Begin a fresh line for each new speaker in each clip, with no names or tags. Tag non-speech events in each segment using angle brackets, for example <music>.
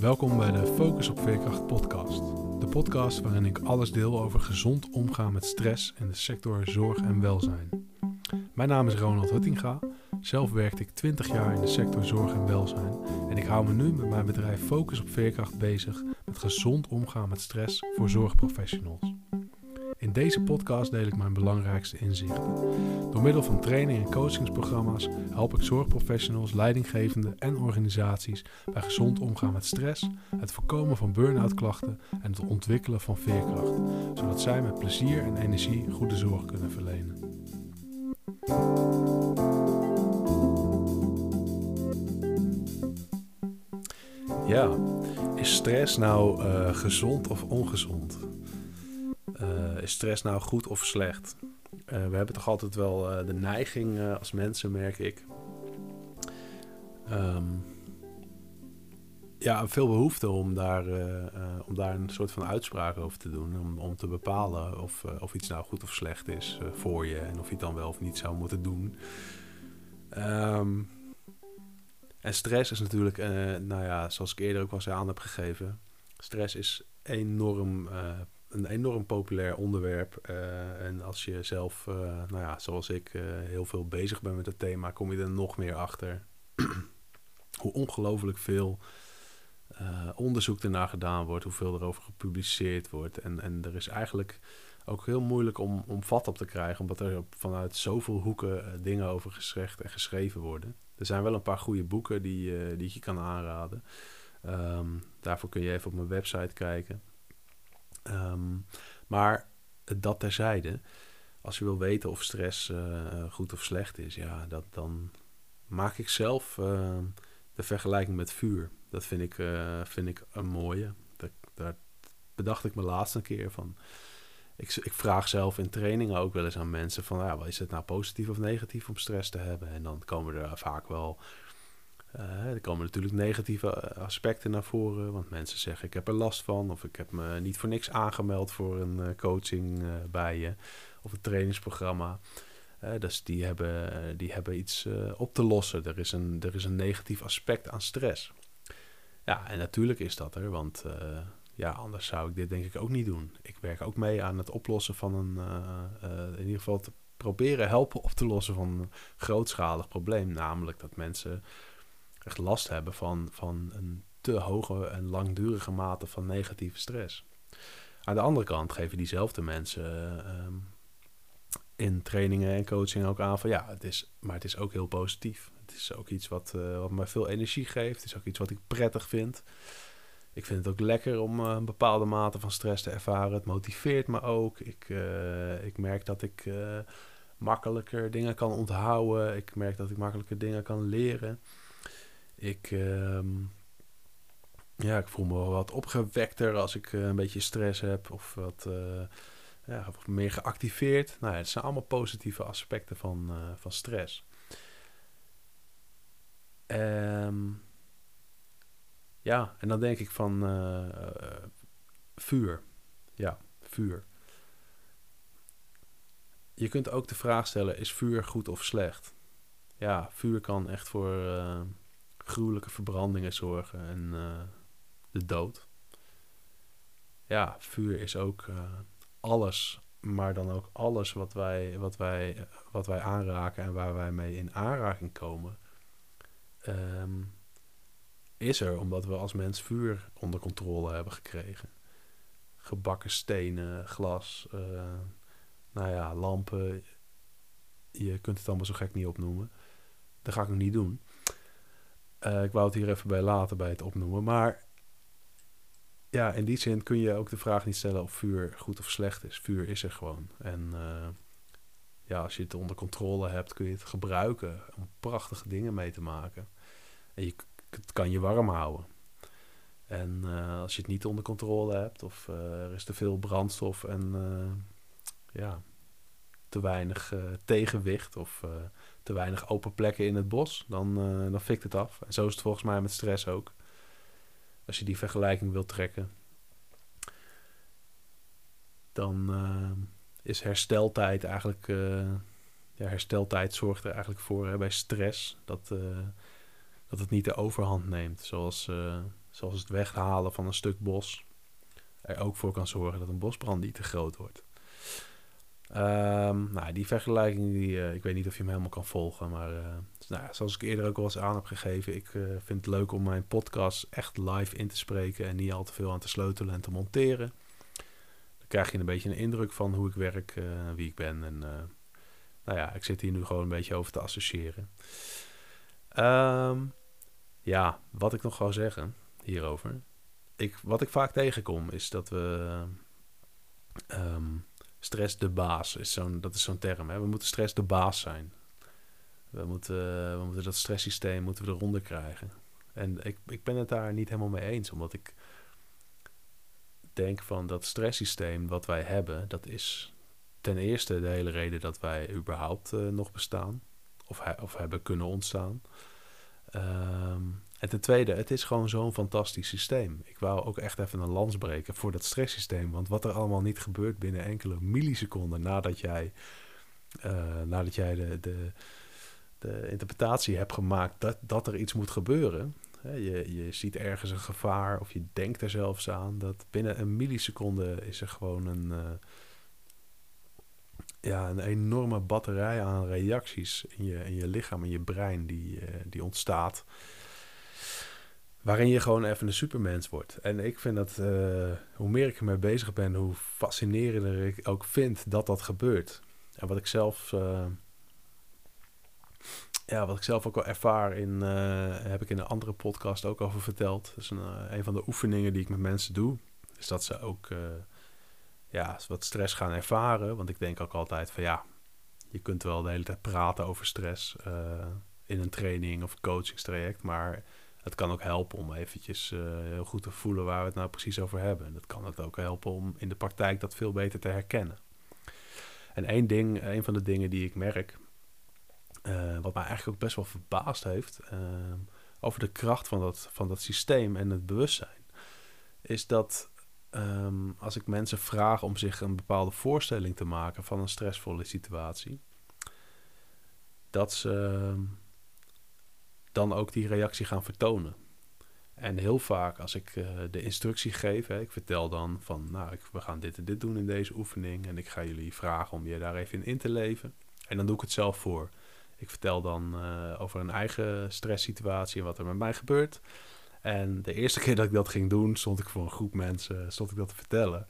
Welkom bij de Focus op Veerkracht podcast. De podcast waarin ik alles deel over gezond omgaan met stress in de sector zorg en welzijn. Mijn naam is Ronald Huttinga. Zelf werkte ik 20 jaar in de sector zorg en welzijn en ik hou me nu met mijn bedrijf Focus op Veerkracht bezig met gezond omgaan met stress voor zorgprofessionals. In deze podcast deel ik mijn belangrijkste inzichten. Door middel van training en coachingsprogramma's help ik zorgprofessionals, leidinggevenden en organisaties bij gezond omgaan met stress, het voorkomen van burn-out klachten en het ontwikkelen van veerkracht, zodat zij met plezier en energie goede zorg kunnen verlenen. Ja, is stress nou uh, gezond of ongezond? Is stress nou goed of slecht? Uh, we hebben toch altijd wel uh, de neiging als mensen, merk ik. Um, ja, veel behoefte om daar, om daar een soort van uitspraak over te doen. Om, om te bepalen of, of iets nou goed of slecht is voor je. En of je het dan wel of niet zou moeten doen. Um, en stress is natuurlijk, nou ja, zoals ik eerder ook eens aan heb gegeven. Stress is enorm een enorm populair onderwerp. Uh, en als je zelf, uh, nou ja, zoals ik, uh, heel veel bezig bent met het thema, kom je er nog meer achter. <clears throat> Hoe ongelooflijk veel onderzoek ernaar gedaan wordt, hoeveel erover gepubliceerd wordt. En, en er is eigenlijk ook heel moeilijk om, om vat op te krijgen, omdat er vanuit zoveel hoeken dingen over gezegd en geschreven worden. Er zijn wel een paar goede boeken die, die ik je kan aanraden. Um, daarvoor kun je even op mijn website kijken. Um, maar dat terzijde, als je wil weten of stress uh, goed of slecht is, ja, dat, dan maak ik zelf uh, de vergelijking met vuur. Dat vind ik, uh, vind ik een mooie. Daar bedacht ik me laatst een keer van. Ik, ik vraag zelf in trainingen ook wel eens aan mensen van, ja, is het nou positief of negatief om stress te hebben? En dan komen er vaak wel uh, er komen natuurlijk negatieve eh, aspecten naar voren. Want mensen zeggen ik heb er last van. Of ik heb me niet voor niks aangemeld voor een uh, coaching bij je. Of een trainingsprogramma. dus die hebben, die hebben iets op te lossen. Er is, een, er is een negatief aspect aan stress. Ja, en natuurlijk is dat er. Want ja, anders zou ik dit denk ik ook niet doen. Ik werk ook mee aan het oplossen van een... in ieder geval te proberen helpen op te lossen van een grootschalig probleem. Namelijk dat mensen echt last hebben van, van een te hoge en langdurige mate van negatieve stress. Aan de andere kant geven diezelfde mensen uh, in trainingen en coaching ook aan van ja, het is, maar het is ook heel positief. Het is ook iets wat, uh, wat me veel energie geeft. Het is ook iets wat ik prettig vind. Ik vind het ook lekker om uh, een bepaalde mate van stress te ervaren. Het motiveert me ook. Ik, uh, ik merk dat ik makkelijker dingen kan onthouden. Ik merk dat ik makkelijker dingen kan leren. Ik, uh, ja, ik voel me wel wat opgewekter als ik uh, een beetje stress heb of wat uh, ja, meer geactiveerd. Nou het zijn allemaal positieve aspecten van, uh, van stress. Um, ja, en dan denk ik van vuur. Ja, vuur. Je kunt ook de vraag stellen: is vuur goed of slecht? Ja, vuur kan echt voor gruwelijke verbrandingen zorgen en uh, de dood. Ja, vuur is ook uh, alles, maar dan ook alles wat wij, wat, wij, wat wij aanraken en waar wij mee in aanraking komen, um, is er omdat we als mens vuur onder controle hebben gekregen. Gebakken stenen, glas, uh, nou ja, lampen. Je kunt het allemaal zo gek niet opnoemen. Dat ga ik nog niet doen. Uh, ik wou het hier even bij laten bij het opnoemen. Maar ja, in die zin kun je ook de vraag niet stellen of vuur goed of slecht is. Vuur is er gewoon. En uh, ja, als je het onder controle hebt, kun je het gebruiken om prachtige dingen mee te maken. En je, het kan je warm houden. En uh, als je het niet onder controle hebt, of er is te veel brandstof en ja, te weinig tegenwicht, of te weinig open plekken in het bos, dan, uh, dan fikt het af. En zo is het volgens mij met stress ook. Als je die vergelijking wilt trekken, dan uh, is hersteltijd eigenlijk. Uh, ja, hersteltijd zorgt er eigenlijk voor hè, bij stress dat, dat het niet de overhand neemt. Zoals, zoals het weghalen van een stuk bos, er ook voor kan zorgen dat een bosbrand niet te groot wordt. Um, nou, die vergelijking, die, uh, ik weet niet of je hem helemaal kan volgen, maar uh, nou, zoals ik eerder ook al eens aan heb gegeven, ik uh, vind het leuk om mijn podcast echt live in te spreken en niet al te veel aan te sleutelen en te monteren. Dan krijg je een beetje een indruk van hoe ik werk, wie ik ben en nou ja, ik zit hier nu gewoon een beetje over te associëren. Um, ja, wat ik nog ga zeggen hierover. Ik, wat ik vaak tegenkom is dat we um, stress de baas is zo'n, dat is zo'n term. Hè? We moeten stress de baas zijn. We moeten, we moeten dat stresssysteem moeten we eronder krijgen. En ik, ik ben het daar niet helemaal mee eens, omdat ik denk van dat stresssysteem wat wij hebben, dat is ten eerste de hele reden dat wij überhaupt uh, nog bestaan. Of, of hebben kunnen ontstaan. Um, en ten tweede, het is gewoon zo'n fantastisch systeem. Ik wou ook echt even een lans breken voor dat stresssysteem. Want wat er allemaal niet gebeurt binnen enkele milliseconden nadat jij, uh, nadat jij de, de, de interpretatie hebt gemaakt dat, dat er iets moet gebeuren. Je, je ziet ergens een gevaar of je denkt er zelfs aan. Dat binnen een milliseconde is er gewoon een, uh, ja, een enorme batterij aan reacties in je, in je lichaam, in je brein die, uh, die ontstaat. Waarin je gewoon even een supermens wordt. En ik vind dat, uh, hoe meer ik ermee bezig ben, hoe fascinerender ik ook vind dat dat gebeurt. En wat ik zelf, uh, ja, wat ik zelf ook wel ervaar in, uh, heb ik in een andere podcast ook over verteld. Dat is een, een van de oefeningen die ik met mensen doe. Is dat ze ook, ja, wat stress gaan ervaren. Want ik denk ook altijd van ja, je kunt wel de hele tijd praten over stress in een training of coachingstraject, maar het kan ook helpen om eventjes uh, heel goed te voelen waar we het nou precies over hebben. En dat kan het ook helpen om in de praktijk dat veel beter te herkennen. En één ding, een van de dingen die ik merk, uh, wat mij eigenlijk ook best wel verbaasd heeft, uh, over de kracht van dat, van dat systeem en het bewustzijn, is dat um, als ik mensen vraag om zich een bepaalde voorstelling te maken van een stressvolle situatie, dat ze dan ook die reactie gaan vertonen. En heel vaak als ik uh, de instructie geef, ik vertel dan van, nou, ik, we gaan dit en dit doen in deze oefening en ik ga jullie vragen om je daar even in in te leven. En dan doe ik het zelf voor. Ik vertel dan uh, over een eigen stresssituatie en wat er met mij gebeurt. En de eerste keer dat ik dat ging doen, stond ik voor een groep mensen, stond ik dat te vertellen.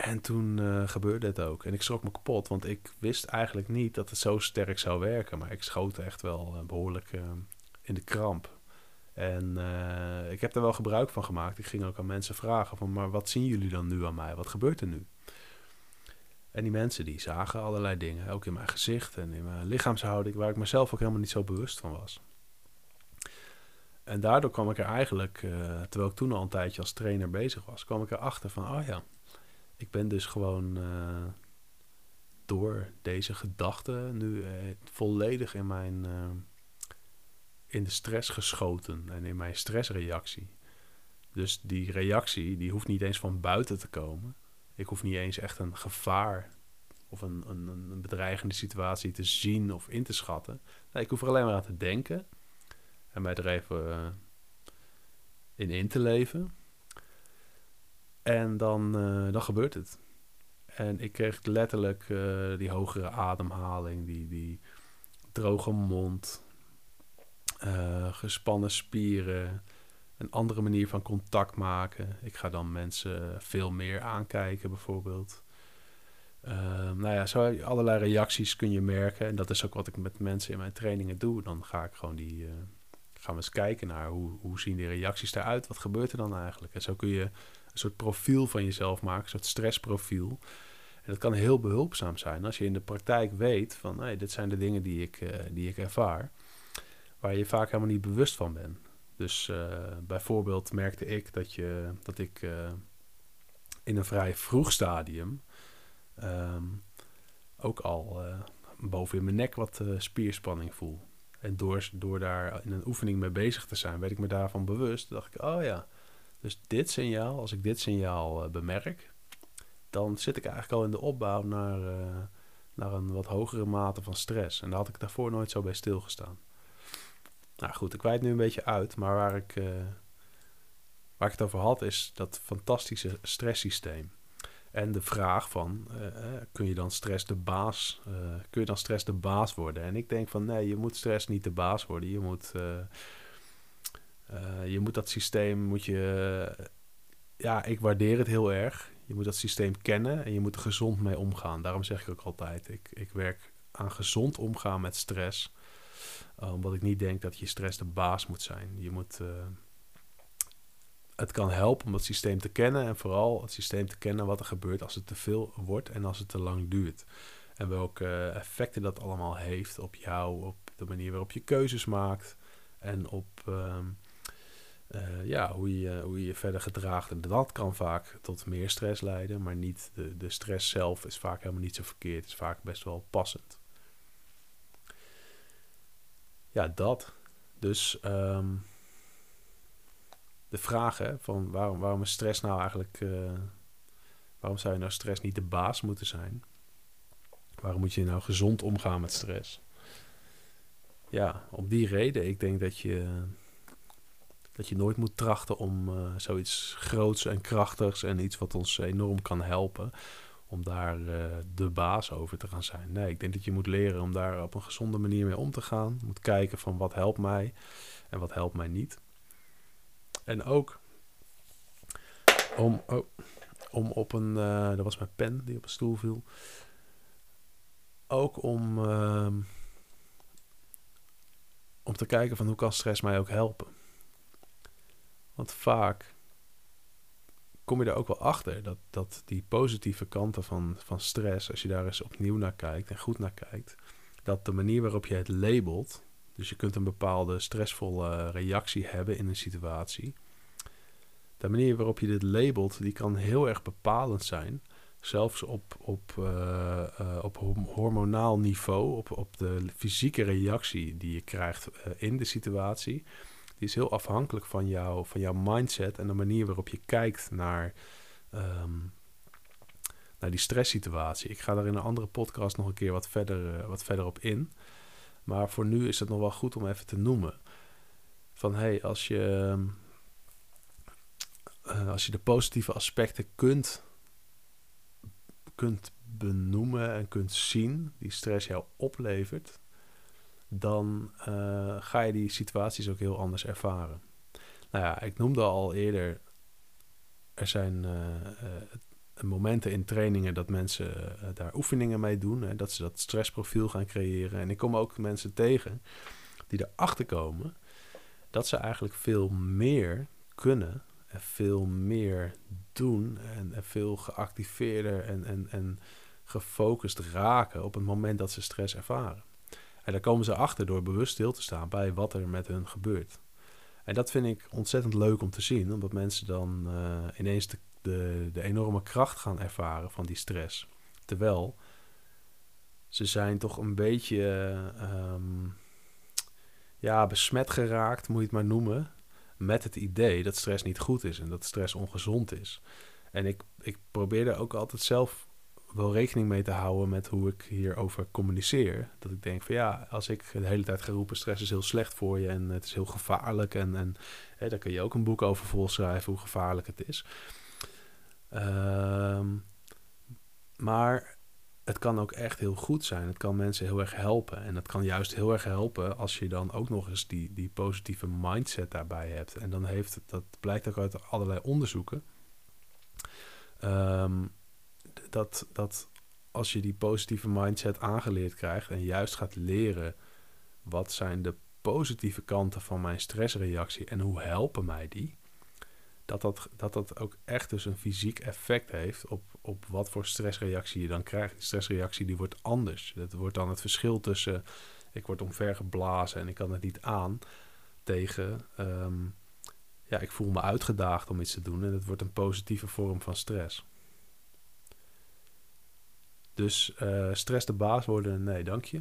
En toen uh, gebeurde het ook. En ik schrok me kapot, want ik wist eigenlijk niet dat het zo sterk zou werken. Maar ik schoot echt wel uh, behoorlijk uh, in de kramp. En ik heb er wel gebruik van gemaakt. Ik ging ook aan mensen vragen van, maar wat zien jullie dan nu aan mij? Wat gebeurt er nu? En die mensen die zagen allerlei dingen, ook in mijn gezicht en in mijn lichaamshouding, waar ik mezelf ook helemaal niet zo bewust van was. En daardoor kwam ik er eigenlijk, terwijl ik toen al een tijdje als trainer bezig was, kwam ik erachter van, oh ja, ik ben dus gewoon uh, door deze gedachten nu uh, volledig in mijn uh, in de stress geschoten en in mijn stressreactie. Dus die reactie die hoeft niet eens van buiten te komen. Ik hoef niet eens echt een gevaar of een, een, een bedreigende situatie te zien of in te schatten. Ik hoef er alleen maar aan te denken en mij er even in in te leven. En dan, uh, dan gebeurt het. En ik kreeg letterlijk uh, die hogere ademhaling, die, die droge mond, uh, gespannen spieren, een andere manier van contact maken. Ik ga dan mensen veel meer aankijken, bijvoorbeeld. nou ja, zo allerlei reacties kun je merken. En dat is ook wat ik met mensen in mijn trainingen doe. Dan ga ik gewoon die. gaan we eens kijken naar hoe, hoe zien die reacties eruit? Wat gebeurt er dan eigenlijk? En zo kun je een soort profiel van jezelf maken, een soort stressprofiel. En dat kan heel behulpzaam zijn als je in de praktijk weet van hey, dit zijn de dingen die ik, uh, die ik ervaar, waar je vaak helemaal niet bewust van bent. Dus uh, bijvoorbeeld merkte ik dat, je, dat ik uh, in een vrij vroeg stadium um, ook al boven in mijn nek wat spierspanning voel. En door, door daar in een oefening mee bezig te zijn, werd ik me daarvan bewust. dacht ik, oh ja, dus dit signaal, als ik dit signaal uh, bemerk, dan zit ik eigenlijk al in de opbouw naar, uh, naar een wat hogere mate van stress. En daar had ik daarvoor nooit zo bij stilgestaan. Nou goed, ik wijd nu een beetje uit, maar waar ik, uh, waar ik het over had, is dat fantastische stresssysteem. En de vraag van, kun je dan stress de baas, kun je dan stress de baas worden? En ik denk van, nee, je moet stress niet de baas worden. Je moet, je moet dat systeem, moet je, ja, ik waardeer het heel erg. Je moet dat systeem kennen en je moet er gezond mee omgaan. Daarom zeg ik ook altijd, ik, ik werk aan gezond omgaan met stress. Uh, omdat ik niet denk dat je stress de baas moet zijn. Je moet, uh, het kan helpen om dat systeem te kennen en vooral het systeem te kennen wat er gebeurt als het te veel wordt en als het te lang duurt. En welke effecten dat allemaal heeft op jou, op de manier waarop je keuzes maakt en op uh, uh, ja, hoe, je, hoe je verder gedraagt. En dat kan vaak tot meer stress leiden, maar niet de, de stress zelf is vaak helemaal niet zo verkeerd. Is vaak best wel passend. Ja, dat. Dus um, de vraag van waarom, waarom is stress nou eigenlijk... Uh, waarom zou je nou stress niet de baas moeten zijn? Waarom moet je nou gezond omgaan met stress? Ja, om die reden. Ik denk dat je dat je nooit moet trachten om uh, zoiets groots en krachtigs en iets wat ons enorm kan helpen, om daar uh, de baas over te gaan zijn. Nee, ik denk dat je moet leren om daar op een gezonde manier mee om te gaan. Moet kijken van wat helpt mij en wat helpt mij niet. En ook om, oh, om op een, uh, dat was mijn pen die op een stoel viel. Ook om, uh, om te kijken van hoe kan stress mij ook helpen. Want vaak kom je er ook wel achter dat, dat die positieve kanten van, van stress, als je daar eens opnieuw naar kijkt en goed naar kijkt, dat de manier waarop je het labelt, dus je kunt een bepaalde stressvolle reactie hebben in een situatie, de manier waarop je dit labelt, die kan heel erg bepalend zijn. Zelfs op, op, uh, uh, op hormonaal niveau, op, op de fysieke reactie die je krijgt uh, in de situatie die is heel afhankelijk van, jou, van jouw mindset en de manier waarop je kijkt naar, um, naar die stresssituatie. Ik ga daar in een andere podcast nog een keer wat verder, uh, wat verder op in. Maar voor nu is het nog wel goed om even te noemen. Van hey, als je, uh, als je de positieve aspecten kunt, kunt benoemen en kunt zien, die stress jou oplevert, dan uh, ga je die situaties ook heel anders ervaren. Nou ja, ik noemde al eerder, er zijn uh, uh, momenten in trainingen dat mensen daar oefeningen mee doen, hè, dat ze dat stressprofiel gaan creëren. En ik kom ook mensen tegen die erachter komen dat ze eigenlijk veel meer kunnen en veel meer doen en, en veel geactiveerder en, en, en gefocust raken op het moment dat ze stress ervaren. En daar komen ze achter door bewust stil te staan bij wat er met hun gebeurt. En dat vind ik ontzettend leuk om te zien, omdat mensen dan uh, ineens de, de, enorme kracht gaan ervaren van die stress. Terwijl ze zijn toch een beetje um, ja, besmet geraakt, moet je het maar noemen, met het idee dat stress niet goed is en dat stress ongezond is. En ik, ik probeer er ook altijd zelf wel rekening mee te houden met hoe ik hierover communiceer. Dat ik denk van ja, als ik de hele tijd ga roepen stress is heel slecht voor je en het is heel gevaarlijk. En, en hè, daar kun je ook een boek over volschrijven hoe gevaarlijk het is. Um, maar het kan ook echt heel goed zijn. Het kan mensen heel erg helpen. En het kan juist heel erg helpen als je dan ook nog eens die, die positieve mindset daarbij hebt. En dan heeft dat blijkt ook uit allerlei onderzoeken. Um, dat, dat als je die positieve mindset aangeleerd krijgt en juist gaat leren wat zijn de positieve kanten van mijn stressreactie en hoe helpen mij die, dat dat, dat dat ook echt dus een fysiek effect heeft op, op wat voor stressreactie je dan krijgt. Die stressreactie die wordt anders. Dat wordt dan het verschil tussen ik word omvergeblazen en ik kan het niet aan tegen um, ja, ik voel me uitgedaagd om iets te doen en het wordt een positieve vorm van stress. Dus uh, stress de baas worden, nee, dank je.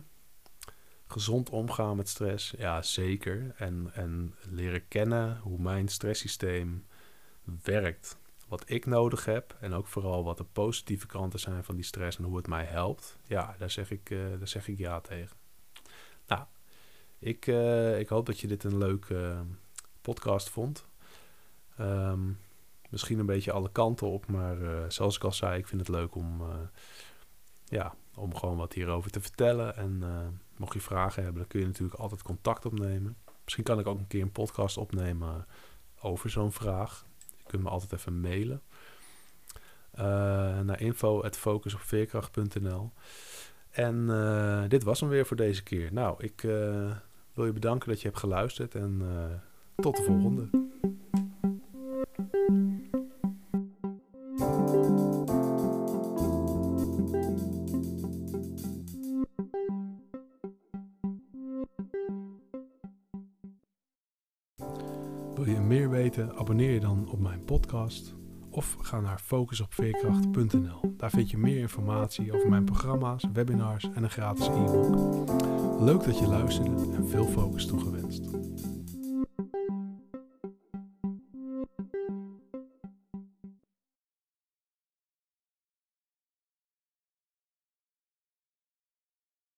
Gezond omgaan met stress, ja, zeker. En, en leren kennen hoe mijn stresssysteem werkt. Wat ik nodig heb en ook vooral wat de positieve kanten zijn van die stress en hoe het mij helpt. Ja, daar zeg ik, uh, daar zeg ik ja tegen. Nou, ik, uh, ik hoop dat je dit een leuke podcast vond. Ehm, misschien een beetje alle kanten op, maar zoals ik al zei, ik vind het leuk om, ja, om gewoon wat hierover te vertellen. En mocht je vragen hebben, dan kun je natuurlijk altijd contact opnemen. Misschien kan ik ook een keer een podcast opnemen over zo'n vraag. Je kunt me altijd even mailen. Uh, naar info.focusopveerkracht.nl En uh, dit was hem weer voor deze keer. Nou, ik wil je bedanken dat je hebt geluisterd en tot de volgende. Wil je meer weten? Abonneer je dan op mijn podcast of ga naar focusopveerkracht.nl. Daar vind je meer informatie over mijn programma's, webinars en een gratis e-book. Leuk dat je luisterde en veel focus.